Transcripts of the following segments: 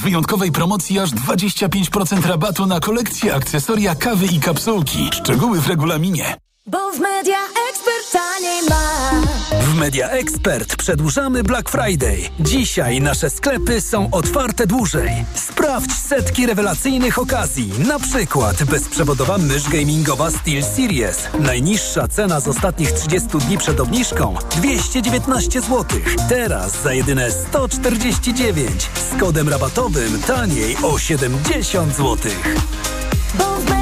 z wyjątkowej promocji aż 25% rabatu na kolekcję, akcesoria, kawy i kapsułki. Szczegóły w regulaminie. Bo w Media Expert taniej ma. W Media Expert przedłużamy Black Friday. Dzisiaj nasze sklepy są otwarte dłużej. Sprawdź setki rewelacyjnych okazji. Na przykład bezprzewodowa mysz gamingowa Steel Series. Najniższa cena z ostatnich 30 dni przed obniżką 219 zł. Teraz za jedyne 149. Z kodem rabatowym taniej o 70 zł. Bo w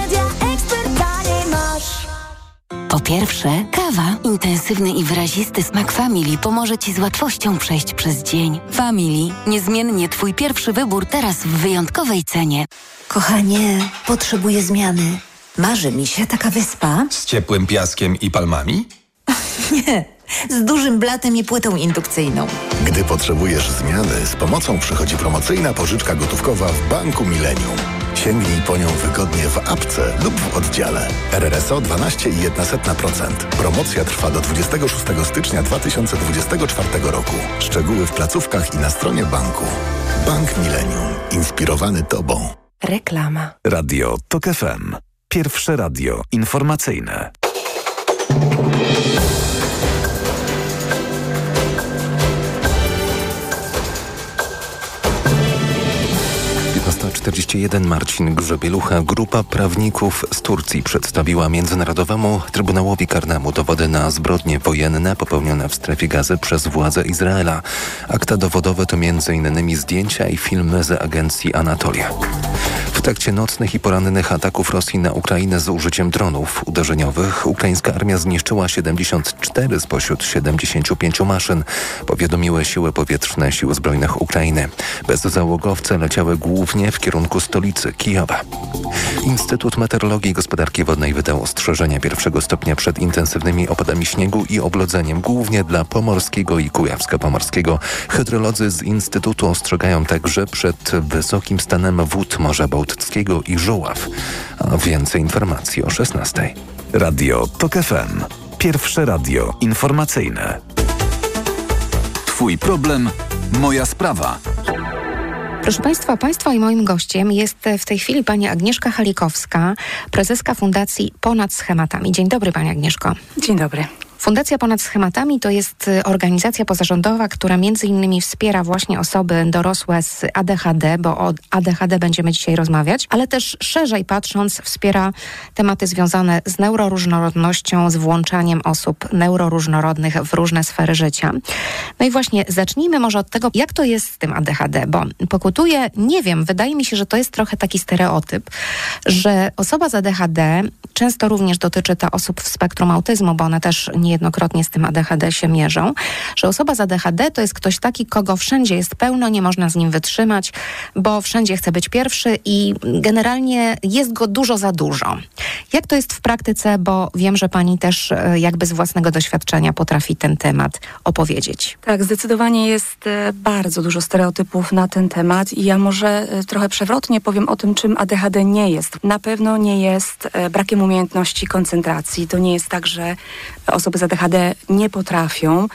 pierwsze, kawa. Intensywny i wyrazisty smak Family pomoże Ci z łatwością przejść przez dzień. Family. Niezmiennie Twój pierwszy wybór teraz w wyjątkowej cenie. Kochanie, potrzebuję zmiany. Marzy mi się taka wyspa. Z ciepłym piaskiem i palmami? Nie, z dużym blatem i płytą indukcyjną. Gdy potrzebujesz zmiany, z pomocą przychodzi promocyjna pożyczka gotówkowa w Banku Millennium. Sięgnij po nią wygodnie w apce lub w oddziale. RRSO 12,1%. Promocja trwa do 26 stycznia 2024 roku. Szczegóły w placówkach i na stronie banku. Bank Millennium. Inspirowany Tobą. Reklama. Radio TOK FM. Pierwsze radio informacyjne. Jeden Marcin Grzebielucha, grupa prawników z Turcji przedstawiła Międzynarodowemu Trybunałowi Karnemu dowody na zbrodnie wojenne popełnione w strefie gazy przez władze Izraela. Akta dowodowe to m.in. zdjęcia i filmy z agencji Anatolia. W trakcie nocnych i porannych ataków Rosji na Ukrainę z użyciem dronów uderzeniowych ukraińska armia zniszczyła 74 spośród 75 maszyn, powiadomiły siły powietrzne Sił Zbrojnych Ukrainy. Bezzałogowce leciały głównie w kierunku stolicy Kijowa. Instytut Meteorologii i Gospodarki Wodnej wydał ostrzeżenia pierwszego stopnia przed intensywnymi opadami śniegu i oblodzeniem, głównie dla Pomorskiego i Kujawsko-Pomorskiego. Hydrolodzy z Instytutu ostrzegają także przed wysokim stanem wód Morza Bałtyckiego i Żuław. A więcej informacji o 16. Radio TOK FM. Pierwsze radio informacyjne. Twój problem, moja sprawa. Proszę Państwa, Państwa i moim gościem jest w tej chwili pani Agnieszka Halikowska, prezeska Fundacji Ponad Schematami. Dzień dobry Pani Agnieszko. Dzień dobry. Fundacja Ponad Schematami to jest y, organizacja pozarządowa, która między innymi wspiera właśnie osoby dorosłe z ADHD, bo o ADHD będziemy dzisiaj rozmawiać, ale też szerzej patrząc wspiera tematy związane z neuroróżnorodnością, z włączaniem osób neuroróżnorodnych w różne sfery życia. No i właśnie zacznijmy może od tego, jak to jest z tym ADHD, bo pokutuje, nie wiem, wydaje mi się, że to jest trochę taki stereotyp, że osoba z ADHD często również dotyczy to osób w spektrum autyzmu, bo one też nie niejednokrotnie z tym ADHD się mierzą, że osoba z ADHD to jest ktoś taki, kogo wszędzie jest pełno, nie można z nim wytrzymać, bo wszędzie chce być pierwszy i generalnie jest go dużo za dużo. Jak to jest w praktyce, bo wiem, że pani też e, jakby z własnego doświadczenia potrafi ten temat opowiedzieć. Tak, zdecydowanie jest e, bardzo dużo stereotypów na ten temat i ja może e, trochę przewrotnie powiem o tym, czym ADHD nie jest. Na pewno nie jest brakiem umiejętności koncentracji. To nie jest tak, że osoby z ADHD nie potrafią,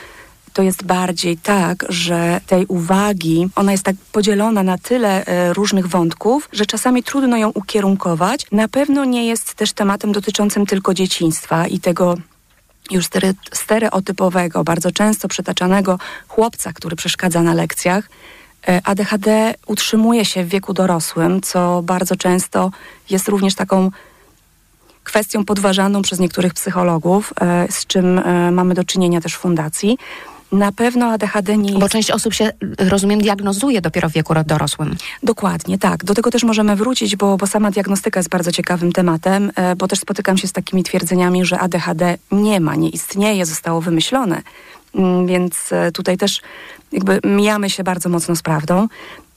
to jest bardziej tak, że tej uwagi, ona jest tak podzielona na tyle e, różnych wątków, że czasami trudno ją ukierunkować. Na pewno nie jest też tematem dotyczącym tylko dzieciństwa i tego już stereotypowego, bardzo często przytaczanego chłopca, który przeszkadza na lekcjach. E, ADHD utrzymuje się w wieku dorosłym, co bardzo często jest również taką kwestią podważaną przez niektórych psychologów, e, z czym e, mamy do czynienia też w fundacji. Na pewno ADHD nie jest... Bo część osób się, rozumiem, diagnozuje dopiero w wieku dorosłym. Dokładnie, tak. Do tego też możemy wrócić, bo, bo sama diagnostyka jest bardzo ciekawym tematem, e, bo też spotykam się z takimi twierdzeniami, że ADHD nie ma, nie istnieje, zostało wymyślone. Mm, więc tutaj też jakby mijamy się bardzo mocno z prawdą.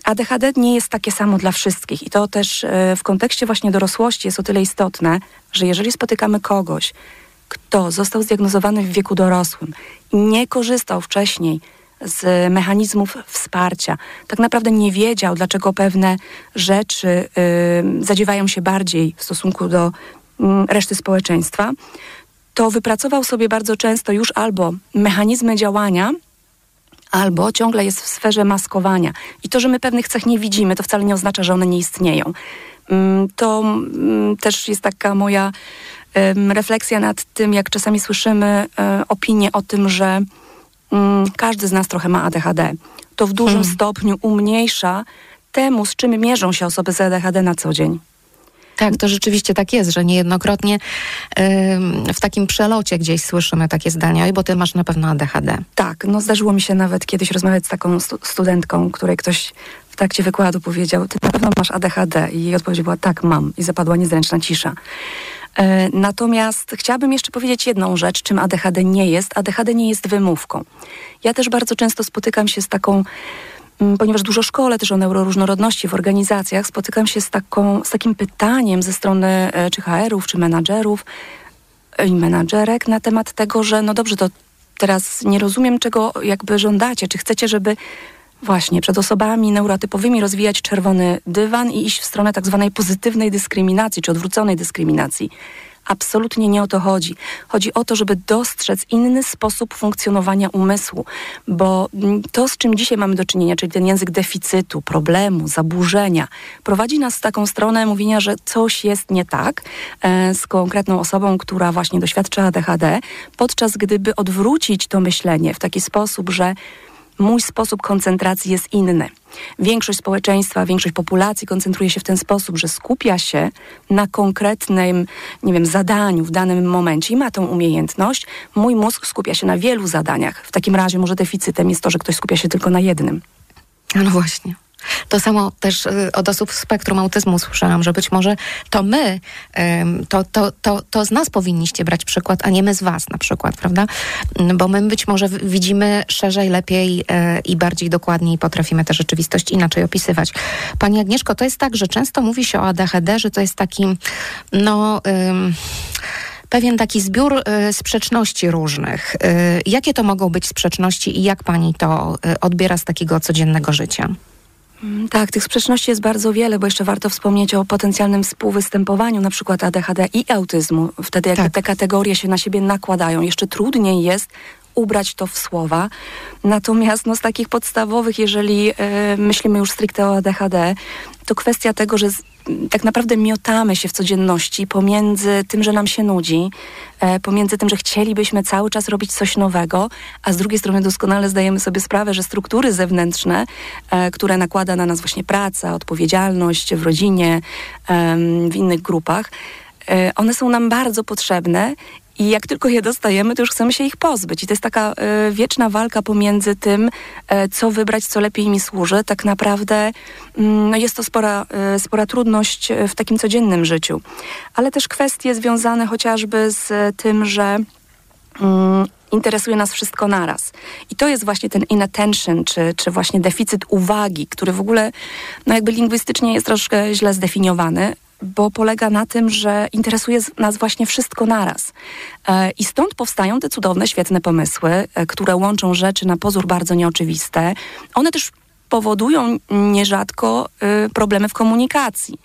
ADHD nie jest takie samo dla wszystkich i to też e, w kontekście właśnie dorosłości jest o tyle istotne, że jeżeli spotykamy kogoś, kto został zdiagnozowany w wieku dorosłym i nie korzystał wcześniej z mechanizmów wsparcia, tak naprawdę nie wiedział, dlaczego pewne rzeczy y, zadziewają się bardziej w stosunku do y, reszty społeczeństwa, to wypracował sobie bardzo często już albo mechanizmy działania, albo ciągle jest w sferze maskowania. I to, że my pewnych cech nie widzimy, to wcale nie oznacza, że one nie istnieją. Mm, To mm, też jest taka moja refleksja nad tym, jak czasami słyszymy e, opinie o tym, że mm, każdy z nas trochę ma ADHD. To w dużym stopniu umniejsza temu, z czym mierzą się osoby z ADHD na co dzień. Tak, to rzeczywiście tak jest, że niejednokrotnie ym, w takim przelocie gdzieś słyszymy takie zdania, "Oj, bo ty masz na pewno ADHD. Tak, no zdarzyło mi się nawet kiedyś rozmawiać z taką stu- studentką, której ktoś w trakcie wykładu powiedział, ty na pewno masz ADHD i jej odpowiedź była tak, mam i zapadła niezręczna cisza. E, Natomiast chciałabym jeszcze powiedzieć jedną rzecz, czym ADHD nie jest. ADHD nie jest wymówką. Ja też bardzo często spotykam się z taką, ponieważ dużo szkole też o neuroróżnorodności w organizacjach, spotykam się z, taką, z takim pytaniem ze strony e, czy HR-ów, czy menadżerów e, i menadżerek na temat tego, że no dobrze, to teraz nie rozumiem, czego jakby żądacie. Czy chcecie, żeby właśnie przed osobami neurotypowymi rozwijać czerwony dywan i iść w stronę tak zwanej pozytywnej dyskryminacji, czy odwróconej dyskryminacji? Absolutnie nie o to chodzi. Chodzi o to, żeby dostrzec inny sposób funkcjonowania umysłu, bo mm, to, z czym dzisiaj mamy do czynienia, czyli ten język deficytu, problemu, zaburzenia, prowadzi nas w taką stronę mówienia, że coś jest nie tak e, z konkretną osobą, która właśnie doświadcza ADHD, podczas gdyby odwrócić to myślenie w taki sposób, że mój sposób koncentracji jest inny. Większość społeczeństwa, większość populacji koncentruje się w ten sposób, że skupia się na konkretnym, nie wiem, zadaniu w danym momencie i ma tą umiejętność. Mój mózg skupia się na wielu zadaniach. W takim razie może deficytem jest to, że ktoś skupia się tylko na jednym. No właśnie. To samo też y, od osób z spektrum autyzmu słyszałam, że być może to my, to, to, to, to z nas powinniście brać przykład, a nie my z was na przykład, prawda? Mm, Bo my być może widzimy szerzej, lepiej y, i bardziej dokładniej potrafimy tę rzeczywistość inaczej opisywać. Pani Agnieszko, to jest tak, że często mówi się o ADHD, że to jest taki, no... Ym, pewien taki zbiór y, sprzeczności różnych. Y, jakie to mogą być sprzeczności i jak pani to y, odbiera z takiego codziennego życia? Mm, Tak, tych sprzeczności jest bardzo wiele, bo jeszcze warto wspomnieć o potencjalnym współwystępowaniu na przykład ADHD i autyzmu. Wtedy jak Tak. te kategorie się na siebie nakładają, jeszcze trudniej jest ubrać to w słowa. Natomiast no, z takich podstawowych, jeżeli e, myślimy już stricte o ADHD, to kwestia tego, że z, tak naprawdę miotamy się w codzienności pomiędzy tym, że nam się nudzi, e, pomiędzy tym, że chcielibyśmy cały czas robić coś nowego, a z drugiej strony doskonale zdajemy sobie sprawę, że struktury zewnętrzne, e, które nakłada na nas właśnie praca, odpowiedzialność w rodzinie, em, w innych grupach, e, one są nam bardzo potrzebne i jak tylko je dostajemy, to już chcemy się ich pozbyć. I to jest taka e, wieczna walka pomiędzy tym, e, co wybrać, co lepiej mi służy. Tak naprawdę mm, no jest to spora, e, spora trudność w takim codziennym życiu. Ale też kwestie związane chociażby z tym, że mm, interesuje nas wszystko naraz. I to jest właśnie ten inattention, czy, czy właśnie deficyt uwagi, który w ogóle no jakby lingwistycznie jest troszkę źle zdefiniowany, bo polega na tym, że interesuje nas właśnie wszystko naraz. E, I stąd powstają te cudowne, świetne pomysły, e, które łączą rzeczy na pozór bardzo nieoczywiste. One też powodują nierzadko e, problemy w komunikacji.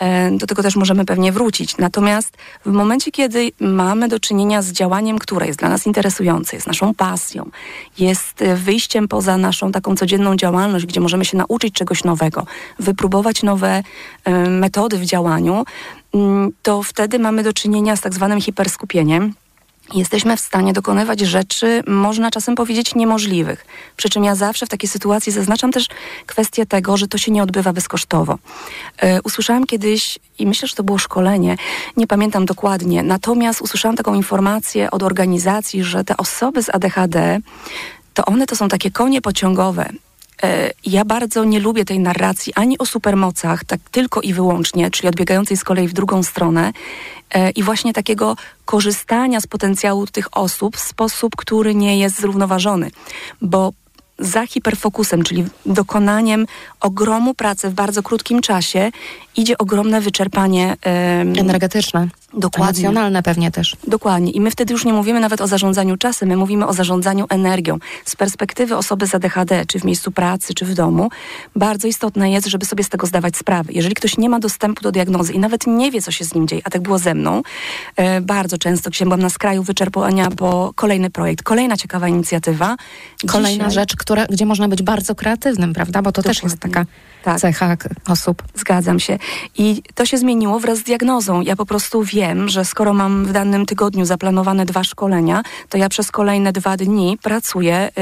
E, Do tego też możemy pewnie wrócić. Natomiast w momencie, kiedy mamy do czynienia z działaniem, które jest dla nas interesujące, jest naszą pasją, jest wyjściem poza naszą taką codzienną działalność, gdzie możemy się nauczyć czegoś nowego, wypróbować nowe e, metody w działaniu, mm, to wtedy mamy do czynienia z tak zwanym hiperskupieniem. Jesteśmy w stanie dokonywać rzeczy, można czasem powiedzieć, niemożliwych. Przy czym ja zawsze w takiej sytuacji zaznaczam też kwestię tego, że to się nie odbywa bezkosztowo. E, usłyszałam kiedyś, i myślę, że to było szkolenie, nie pamiętam dokładnie, natomiast usłyszałam taką informację od organizacji, że te osoby z ADHD, to one to są takie konie pociągowe. E, Ja bardzo nie lubię tej narracji ani o supermocach, tak tylko i wyłącznie, czyli odbiegającej z kolei w drugą stronę e, i właśnie takiego korzystania z potencjału tych osób w sposób, który nie jest zrównoważony, bo za hiperfokusem, czyli dokonaniem ogromu pracy w bardzo krótkim czasie, idzie ogromne wyczerpanie Energetyczne. Dokładnie. Emocjonalne pewnie też. Dokładnie. I my wtedy już nie mówimy nawet o zarządzaniu czasem, my mówimy o zarządzaniu energią. Z perspektywy osoby z ADHD, czy w miejscu pracy, czy w domu, bardzo istotne jest, żeby sobie z tego zdawać sprawę. Jeżeli ktoś nie ma dostępu do diagnozy i nawet nie wie, co się z nim dzieje, a tak było ze mną, e, bardzo często, gdzie byłam na skraju wyczerpania, bo kolejny projekt, kolejna ciekawa inicjatywa. Kolejna Dzisiaj- rzecz, która, gdzie można być bardzo kreatywnym, prawda? Bo to też jest taka Tak. cecha osób. Zgadzam się. I to się zmieniło wraz z diagnozą. Ja po prostu wiem, że skoro mam w danym tygodniu zaplanowane dwa szkolenia, to ja przez kolejne dwa dni pracuję y,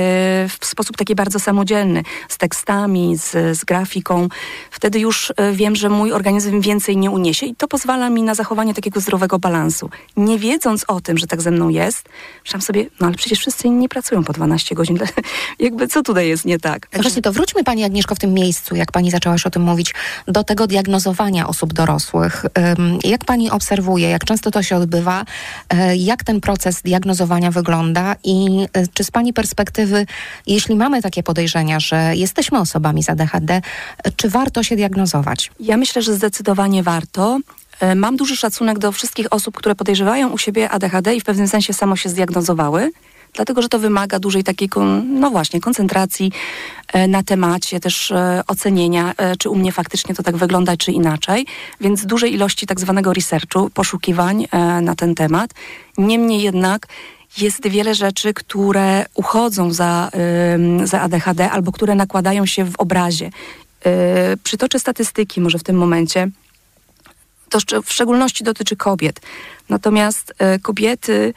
w sposób taki bardzo samodzielny, z tekstami, z, z grafiką. Wtedy już y, wiem, że mój organizm więcej nie uniesie i to pozwala mi na zachowanie takiego zdrowego balansu. Nie wiedząc o tym, że tak ze mną jest, myślałam sobie, no ale przecież wszyscy inni pracują po 12 godzin. Jakby co tutaj jest nie tak? No Właśnie to wróćmy Pani Agnieszko w tym miejscu, jak Pani zaczęłaś o tym mówić, do tego diagnozowania osób dorosłych. Jak Pani obserwuje, jak często to się odbywa, e, jak ten proces diagnozowania wygląda i e, czy z Pani perspektywy, jeśli mamy takie podejrzenia, że jesteśmy osobami z ADHD, czy warto się diagnozować? Ja myślę, że zdecydowanie warto. E, Mam duży szacunek do wszystkich osób, które podejrzewają u siebie ADHD i w pewnym sensie samo się zdiagnozowały. Dlatego, że to wymaga dużej takiej, no właśnie, koncentracji e, na temacie, też e, ocenienia, e, czy u mnie faktycznie to tak wygląda, czy inaczej. Więc dużej ilości tak zwanego researchu, poszukiwań na ten temat. Niemniej jednak jest wiele rzeczy, które uchodzą za, za ADHD albo które nakładają się w obrazie. Przytoczę statystyki może w tym momencie. To w szczególności dotyczy kobiet. Natomiast kobiety,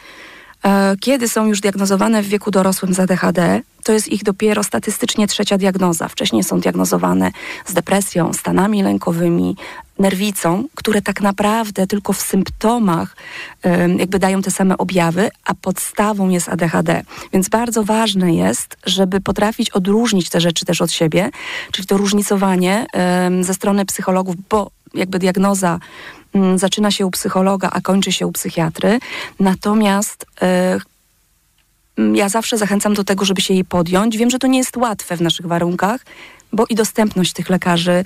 kiedy są już diagnozowane w wieku dorosłym z ADHD, to jest ich dopiero statystycznie trzecia diagnoza. Wcześniej są diagnozowane z depresją, stanami lękowymi, nerwicą, które tak naprawdę tylko w symptomach jakby dają te same objawy, a podstawą jest ADHD. Więc bardzo ważne jest, żeby potrafić odróżnić te rzeczy też od siebie, czyli to różnicowanie ze strony psychologów, bo jakby diagnoza zaczyna się u psychologa, a kończy się u psychiatry. Natomiast e, mm, ja zawsze zachęcam do tego, żeby się jej podjąć. Wiem, że to nie jest łatwe w naszych warunkach, bo i dostępność tych lekarzy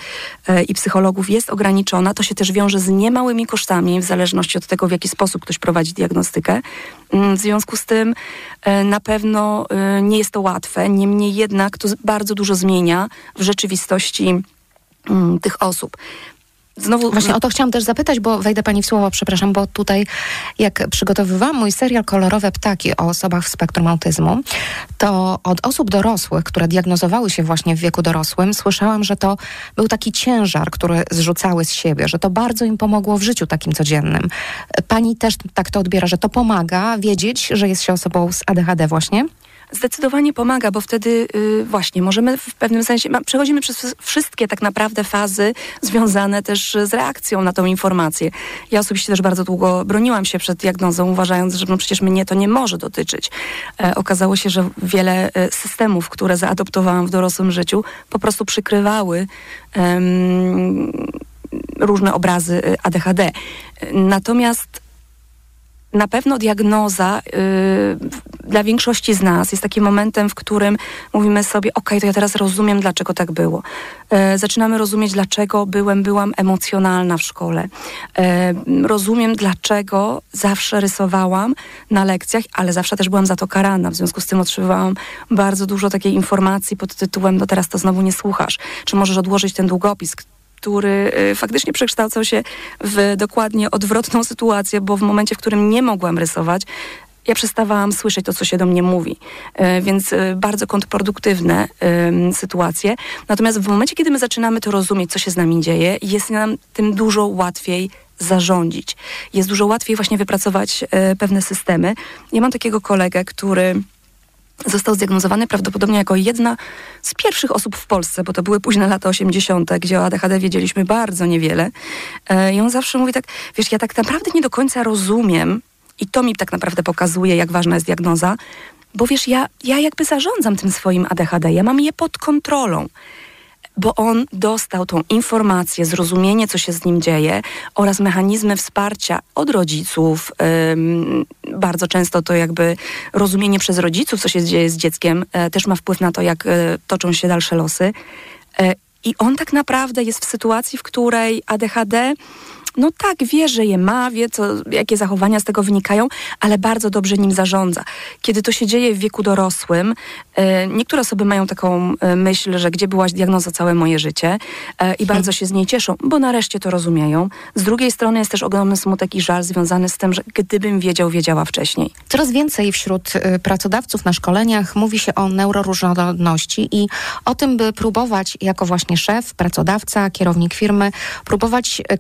e, i psychologów jest ograniczona. To się też wiąże z niemałymi kosztami, w zależności od tego, w jaki sposób ktoś prowadzi diagnostykę. Mm, W związku z tym e, na pewno nie jest to łatwe. Niemniej jednak to bardzo dużo zmienia w rzeczywistości mm, tych osób. Znowu Właśnie o to chciałam też zapytać, bo wejdę Pani w słowo, przepraszam, bo tutaj jak przygotowywałam mój serial Kolorowe Ptaki o osobach w spektrum autyzmu, to od osób dorosłych, które diagnozowały się właśnie w wieku dorosłym, słyszałam, że to był taki ciężar, który zrzucały z siebie, że to bardzo im pomogło w życiu takim codziennym. Pani też tak to odbiera, że to pomaga wiedzieć, że jest się osobą z ADHD właśnie? Zdecydowanie pomaga, bo wtedy y, właśnie możemy w pewnym sensie, ma, przechodzimy przez wszystkie tak naprawdę fazy związane też z reakcją na tą informację. Ja osobiście też bardzo długo broniłam się przed diagnozą, uważając, że no przecież mnie to nie może dotyczyć. E, okazało się, że wiele e, systemów, które zaadoptowałam w dorosłym życiu, po prostu przykrywały em, różne obrazy e, ADHD. Natomiast na pewno diagnoza y, dla większości z nas jest takim momentem, w którym mówimy sobie, ok, to ja teraz rozumiem, dlaczego tak było. E, zaczynamy rozumieć, dlaczego byłem, byłam emocjonalna w szkole. E, rozumiem, dlaczego zawsze rysowałam na lekcjach, ale zawsze też byłam za to karana. W związku z tym otrzymywałam bardzo dużo takiej informacji pod tytułem, no teraz to znowu nie słuchasz. Czy możesz odłożyć ten długopis, który y, faktycznie przekształcał się w dokładnie odwrotną sytuację, bo w momencie, w którym nie mogłam rysować, ja przestawałam słyszeć to, co się do mnie mówi. E, Więc e, bardzo kontrproduktywne sytuacje. Natomiast w momencie, kiedy my zaczynamy to rozumieć, co się z nami dzieje, jest nam tym dużo łatwiej zarządzić. Jest dużo łatwiej właśnie wypracować pewne systemy. Ja mam takiego kolegę, który został zdiagnozowany prawdopodobnie jako jedna z pierwszych osób w Polsce, bo to były późne lata 80., gdzie o ADHD wiedzieliśmy bardzo niewiele. E, I on zawsze mówi tak, wiesz, ja tak naprawdę nie do końca rozumiem i to mi tak naprawdę pokazuje, jak ważna jest diagnoza, bo wiesz, ja, ja jakby zarządzam tym swoim ADHD, ja mam je pod kontrolą bo on dostał tą informację, zrozumienie, co się z nim dzieje oraz mechanizmy wsparcia od rodziców. Bardzo często to jakby rozumienie przez rodziców, co się dzieje z dzieckiem, e, też ma wpływ na to, jak e, toczą się dalsze losy. E, I on tak naprawdę jest w sytuacji, w której ADHD no tak, wie, że je ma, wie, co, jakie zachowania z tego wynikają, ale bardzo dobrze nim zarządza. Kiedy to się dzieje w wieku dorosłym, e, niektóre osoby mają taką e, myśl, że gdzie byłaś diagnoza całe moje życie e, i bardzo się z niej cieszą, bo nareszcie to rozumieją. Z drugiej strony jest też ogromny smutek i żal związany z tym, że gdybym wiedział, wiedziała wcześniej. Coraz więcej wśród pracodawców na szkoleniach mówi się o neuroróżnorodności i o tym, by próbować jako właśnie szef, pracodawca, kierownik firmy, próbować y,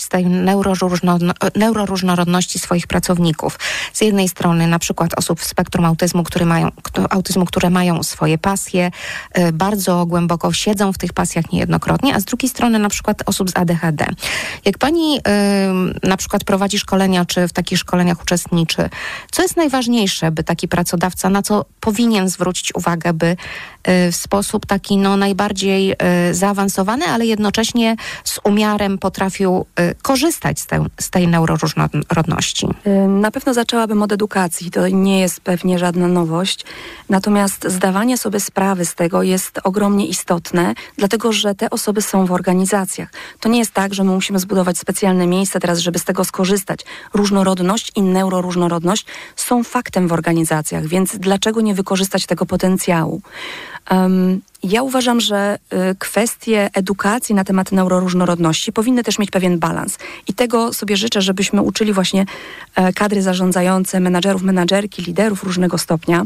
z tej neuroróżno- neuroróżnorodności swoich pracowników. Z jednej strony na przykład osób w spektrum autyzmu, które mają, autyzmu, które mają swoje pasje, y, bardzo głęboko siedzą w tych pasjach niejednokrotnie, a z drugiej strony na przykład osób z ADHD. Jak pani y, na przykład prowadzi szkolenia, czy w takich szkoleniach uczestniczy, co jest najważniejsze, by taki pracodawca, na co powinien zwrócić uwagę, by w sposób taki no, najbardziej y, zaawansowany, ale jednocześnie z umiarem potrafił y, korzystać z, te, z tej neuroróżnorodności? Y, Na pewno zaczęłabym od edukacji. To nie jest pewnie żadna nowość. Natomiast zdawanie sobie sprawy z tego jest ogromnie istotne, dlatego że te osoby są w organizacjach. To nie jest tak, że my musimy zbudować specjalne miejsce teraz, żeby z tego skorzystać. Różnorodność i neuroróżnorodność są faktem w organizacjach, więc dlaczego nie wykorzystać tego potencjału? Ja uważam, że y, kwestie edukacji na temat neuroróżnorodności powinny też mieć pewien balans. I tego sobie życzę, żebyśmy uczyli właśnie e, kadry zarządzające, menadżerów, menadżerki, liderów różnego stopnia.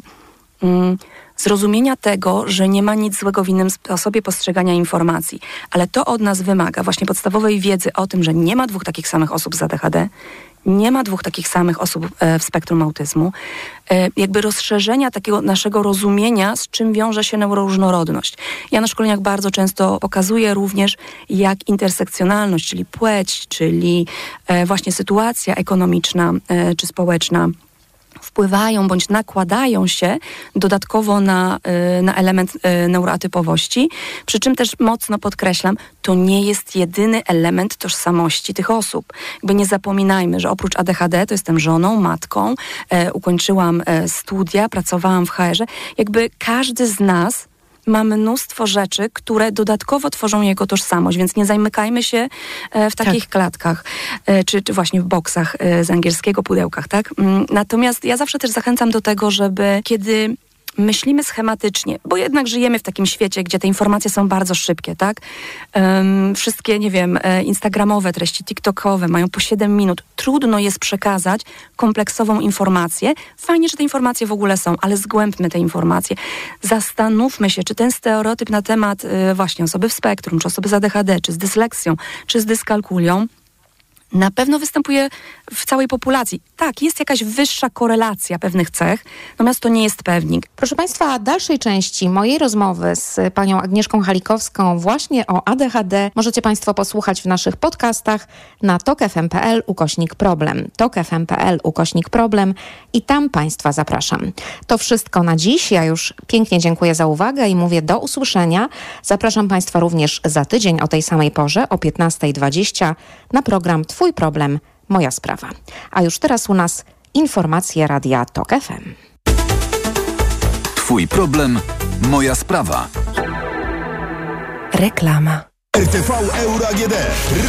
Mm, zrozumienia tego, że nie ma nic złego w innym sposobie postrzegania informacji, ale to od nas wymaga właśnie podstawowej wiedzy o tym, że nie ma dwóch takich samych osób z ADHD, nie ma dwóch takich samych osób e, w spektrum autyzmu, e, jakby rozszerzenia takiego naszego rozumienia, z czym wiąże się neuroróżnorodność. Ja na szkoleniach bardzo często pokazuję również, jak intersekcjonalność, czyli płeć, czyli e, właśnie sytuacja ekonomiczna czy społeczna, wpływają bądź nakładają się dodatkowo na, y, na element y, neuroatypowości. Przy czym też mocno podkreślam, to nie jest jedyny element tożsamości tych osób. Jakby nie zapominajmy, że oprócz ADHD to jestem żoną, matką, e, ukończyłam e, studia, pracowałam w HR-ze. Jakby każdy z nas ma mnóstwo rzeczy, które dodatkowo tworzą jego tożsamość, więc nie zamykajmy się e, w takich klatkach, e, czy, czy właśnie w boksach e, z angielskiego, pudełkach, tak? Mm, Natomiast ja zawsze też zachęcam do tego, żeby kiedy myślimy schematycznie, bo jednak żyjemy w takim świecie, gdzie te informacje są bardzo szybkie, tak? Em, wszystkie, nie wiem, e, instagramowe treści, tiktokowe mają po 7 minut. Trudno jest przekazać kompleksową informację. Fajnie, że te informacje w ogóle są, ale zgłębmy te informacje. Zastanówmy się, czy ten stereotyp na temat e, właśnie osoby w spektrum, czy osoby z ADHD, czy z dysleksją, czy z dyskalkulią, na pewno występuje w całej populacji. Tak, jest jakaś wyższa korelacja pewnych cech, natomiast to nie jest pewnik. Proszę Państwa, dalszej części mojej rozmowy z panią Agnieszką Halikowską właśnie o ADHD możecie Państwo posłuchać w naszych podcastach na tokefm.pl ukośnik problem. tokefm.pl ukośnik problem i tam Państwa zapraszam. To wszystko na dziś. Ja już pięknie dziękuję za uwagę i mówię do usłyszenia. Zapraszam Państwa również za tydzień o tej samej porze o 15.20 na program Twój problem, moja sprawa. A już teraz u nas informacje Radia TOK FM. Twój problem, moja sprawa. Reklama. RTV Euro AGD.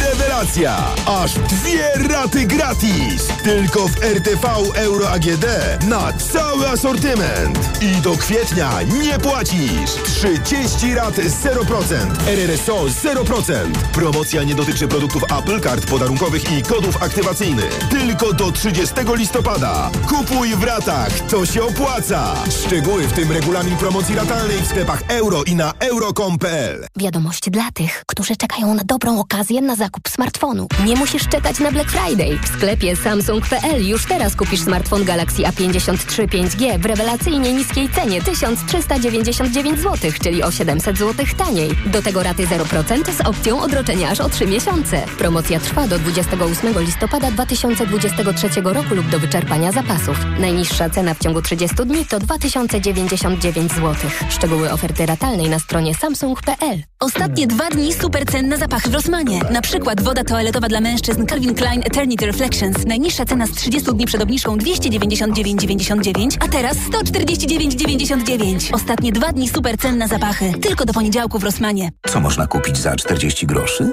Rewelacja! Aż dwie raty gratis! Tylko w RTV Euro AGD na cały asortyment. I do kwietnia nie płacisz. 30 rat 0%. RRSO 0%. Promocja nie dotyczy produktów Apple, kart podarunkowych i kodów aktywacyjnych. Tylko do 30 listopada. Kupuj w ratach. To się opłaca. Szczegóły w tym regulamin promocji ratalnej w sklepach euro i na euro.com.pl. Wiadomość dla tych, którzy czekają na dobrą okazję na zakup smartfonu. Nie musisz czekać na Black Friday. W sklepie Samsung.pl już teraz kupisz smartfon Galaxy A53 5G w rewelacyjnie niskiej cenie 1399 zł, czyli o 700 zł taniej. Do tego raty 0% z opcją odroczenia aż o 3 miesiące. Promocja trwa do 28 listopada 2023 roku lub do wyczerpania zapasów. Najniższa cena w ciągu 30 dni to 2099 zł. Szczegóły oferty ratalnej na stronie samsung.pl. Ostatnie dwa dni super cenne zapachy w Rosmanie. Na przykład woda toaletowa dla mężczyzn Calvin Klein Eternity Reflections. Najniższa cena z 30 dni przed obniżką 299,99, a teraz 149,99. Ostatnie dwa dni super cenne zapachy. Tylko do poniedziałku w Rosmanie. Co można kupić za 40 groszy?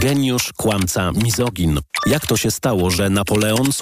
Geniusz, kłamca, mizogin. Jak to się stało, że Napoleon słabo